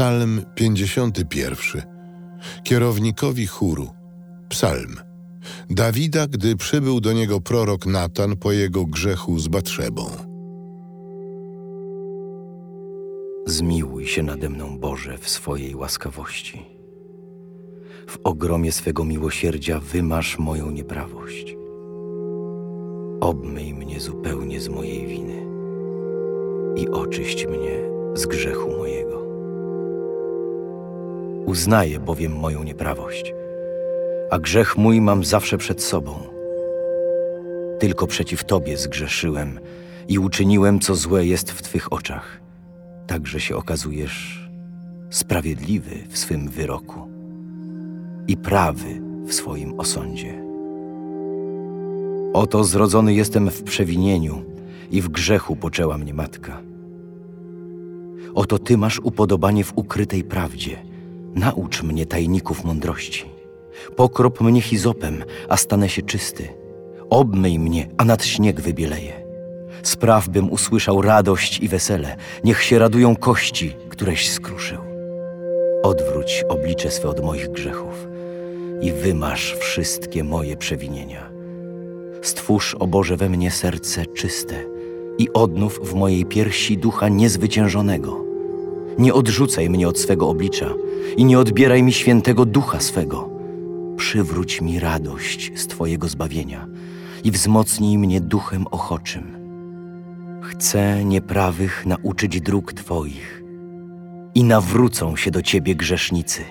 Psalm 51. Kierownikowi chóru. Psalm. Dawida, gdy przybył do niego prorok Natan po jego grzechu z Batrzebą. Zmiłuj się nade mną, Boże, w swojej łaskawości. W ogromie swego miłosierdzia wymasz moją nieprawość. Obmyj mnie zupełnie z mojej winy i oczyść mnie z grzechu mojego. Uznaję bowiem moją nieprawość, a grzech mój mam zawsze przed sobą. Tylko przeciw Tobie zgrzeszyłem i uczyniłem, co złe jest w Twych oczach, tak że się okazujesz sprawiedliwy w swym wyroku i prawy w swoim osądzie. Oto zrodzony jestem w przewinieniu i w grzechu poczęła mnie matka. Oto Ty masz upodobanie w ukrytej prawdzie. Naucz mnie tajników mądrości. Pokrop mnie hizopem, a stanę się czysty. Obmyj mnie, a nad śnieg wybieleję. Spraw, bym usłyszał radość i wesele. Niech się radują kości, któreś skruszył. Odwróć oblicze swe od moich grzechów i wymasz wszystkie moje przewinienia. Stwórz, o Boże, we mnie serce czyste i odnów w mojej piersi ducha niezwyciężonego. Nie odrzucaj mnie od swego oblicza i nie odbieraj mi świętego ducha swego. Przywróć mi radość z Twojego zbawienia i wzmocnij mnie duchem ochoczym. Chcę nieprawych nauczyć dróg Twoich i nawrócą się do Ciebie grzesznicy.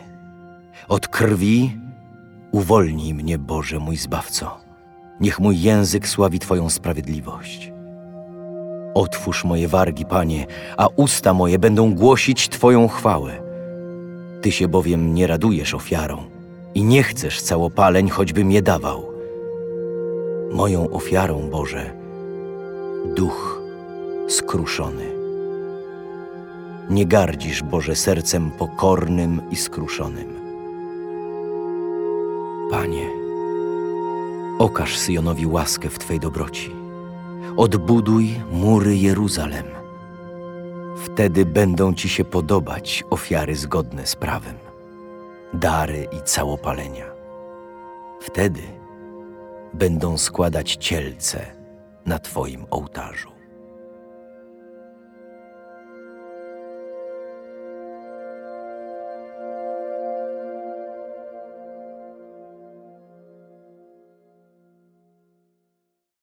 Od krwi uwolnij mnie, Boże mój Zbawco. Niech mój język sławi Twoją sprawiedliwość. Otwórz moje wargi, Panie, a usta moje będą głosić Twoją chwałę. Ty się bowiem nie radujesz ofiarą i nie chcesz całopaleń, choćbym je dawał. Moją ofiarą, Boże, duch skruszony. Nie gardzisz, Boże, sercem pokornym i skruszonym. Panie, okaż Syjonowi łaskę w Twej dobroci. Odbuduj mury Jeruzalem. Wtedy będą Ci się podobać ofiary zgodne z prawem, dary i całopalenia. Wtedy będą składać cielce na Twoim ołtarzu.